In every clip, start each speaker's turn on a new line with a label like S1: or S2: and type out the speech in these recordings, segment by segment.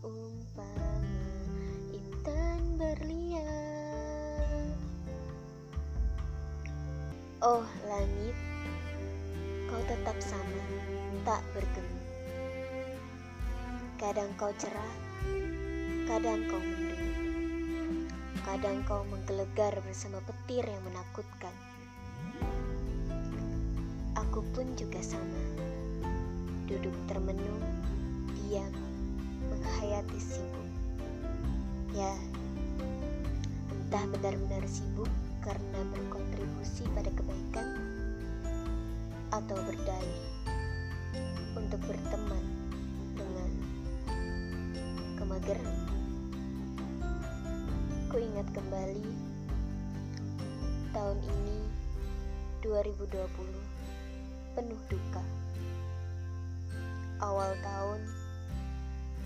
S1: umpama intan berlian. Oh langit, kau tetap sama, tak bergemuk Kadang kau cerah, kadang kau mendung Kadang kau menggelegar bersama petir yang menakutkan. Aku pun juga sama Duduk termenung, diam, menghayati sibuk. Ya, entah benar-benar sibuk karena berkontribusi pada kebaikan atau berdalih untuk berteman dengan kemageran. Ku ingat kembali tahun ini 2020 penuh duka. Awal tahun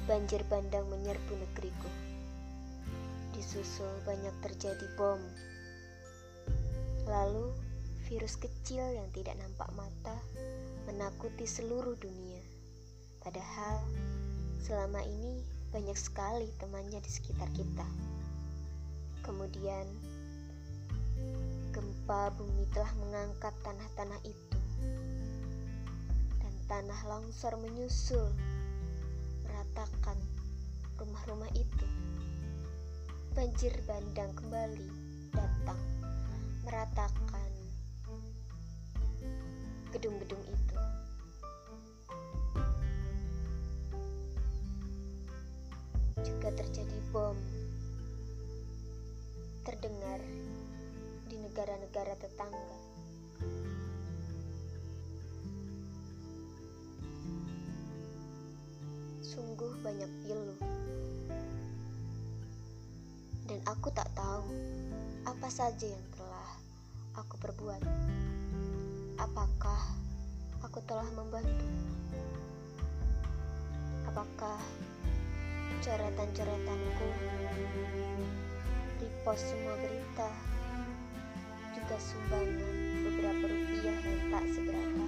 S1: banjir bandang menyerbu negeriku. Disusul banyak terjadi bom Lalu, virus kecil yang tidak nampak mata menakuti seluruh dunia. Padahal, selama ini banyak sekali temannya di sekitar kita. Kemudian, gempa bumi telah mengangkat tanah-tanah itu, dan tanah longsor menyusul, meratakan rumah-rumah itu. Banjir bandang kembali datang meratakan gedung-gedung itu. Juga terjadi bom terdengar di negara-negara tetangga. Banyak pilu. Dan aku tak tahu apa saja yang telah aku perbuat? Apakah aku telah membantu? Apakah coretan-coretanku, repost semua berita, juga sumbangan beberapa rupiah yang tak seberapa,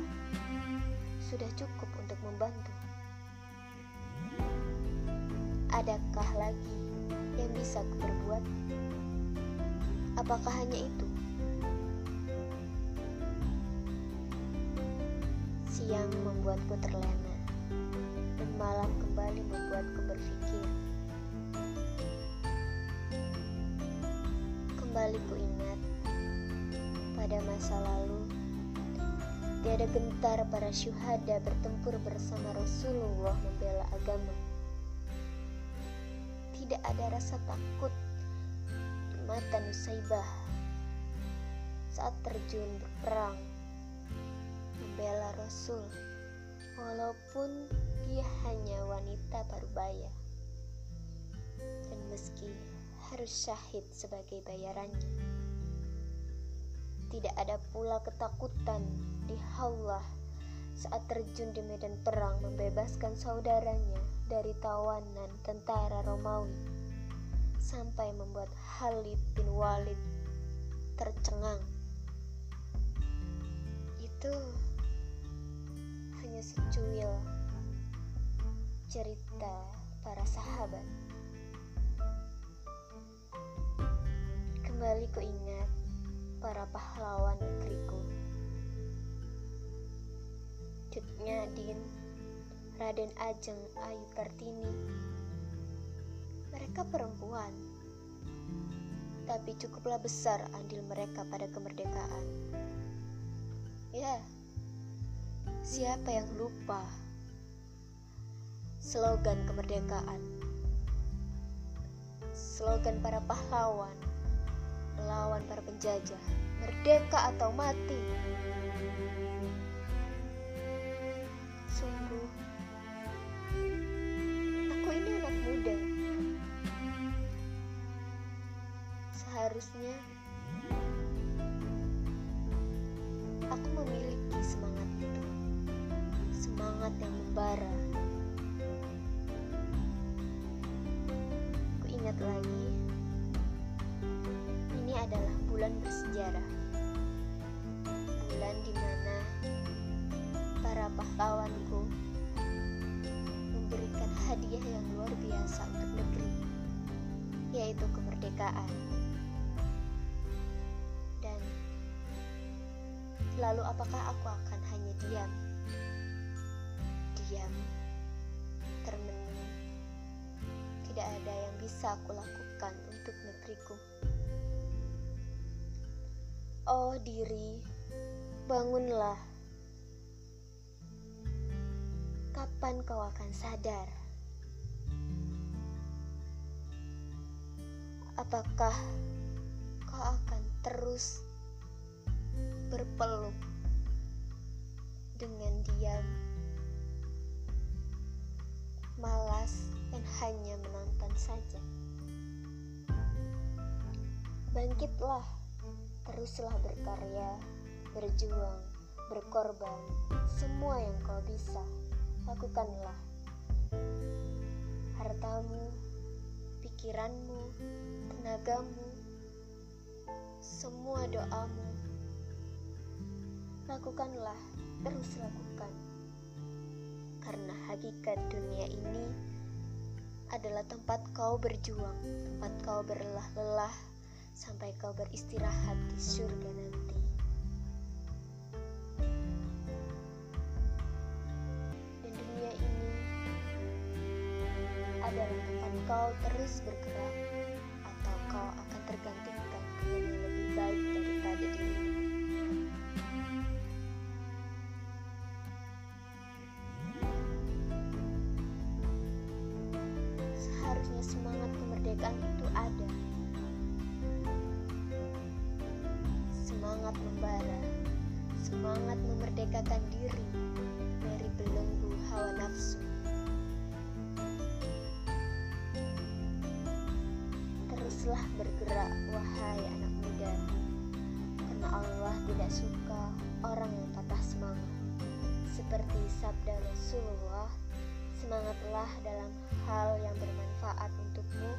S1: sudah cukup untuk membantu? Adakah lagi yang bisa aku perbuat? Apakah hanya itu? Siang membuatku terlena, dan malam kembali membuatku berpikir. Kembali ku ingat pada masa lalu, tiada gentar para syuhada bertempur bersama Rasulullah membela agama. Tidak ada rasa takut. Mata Nusaibah saat terjun berperang membela Rasul walaupun dia hanya wanita parubaya. Dan meski harus syahid sebagai bayarannya tidak ada pula ketakutan di haulah saat terjun di medan perang membebaskan saudaranya dari tawanan tentara Romawi sampai membuat Khalid bin Walid tercengang. Itu hanya secuil cerita para sahabat. Kembali ku ingat para pahlawan negeriku. Cutnya Din, Raden Ajeng Ayu Kartini, mereka perempuan, tapi cukuplah besar andil mereka pada kemerdekaan. Ya, siapa yang lupa slogan kemerdekaan? Slogan para pahlawan melawan para penjajah, merdeka atau mati. Sungguh, aku ini anak muda. Seharusnya aku memiliki semangat itu, semangat yang membara. Ku ingat lagi, ini adalah bulan bersejarah, bulan di mana pahlawanku memberikan hadiah yang luar biasa untuk negeri, yaitu kemerdekaan. Lalu apakah aku akan hanya diam? Diam, termenung. Tidak ada yang bisa aku lakukan untuk negeriku. Oh diri, bangunlah. Kapan kau akan sadar? Apakah kau akan terus berpeluk dengan diam, malas, dan hanya menonton saja? Bangkitlah, teruslah berkarya, berjuang, berkorban, semua yang kau bisa, lakukanlah. Hartamu, pikiranmu, tenagamu, semua doamu. Lakukanlah, terus lakukan. Karena hakikat dunia ini adalah tempat kau berjuang, tempat kau berlelah-lelah sampai kau beristirahat di surga nanti. Adalah tempat kau terus bergerak atau kau akan tergantikan dengan yang lebih baik daripada dirimu. Seharusnya semangat kemerdekaan itu ada. Semangat membara, semangat memerdekakan diri dari belenggu hawa nafsu. Teruslah bergerak, wahai anak muda, karena Allah tidak suka orang yang patah semangat. Seperti sabda Rasulullah, semangatlah dalam hal yang bermanfaat untukmu.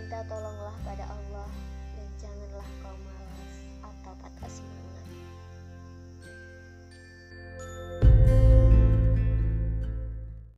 S1: Minta tolonglah pada Allah dan janganlah kau malas atau patah semangat.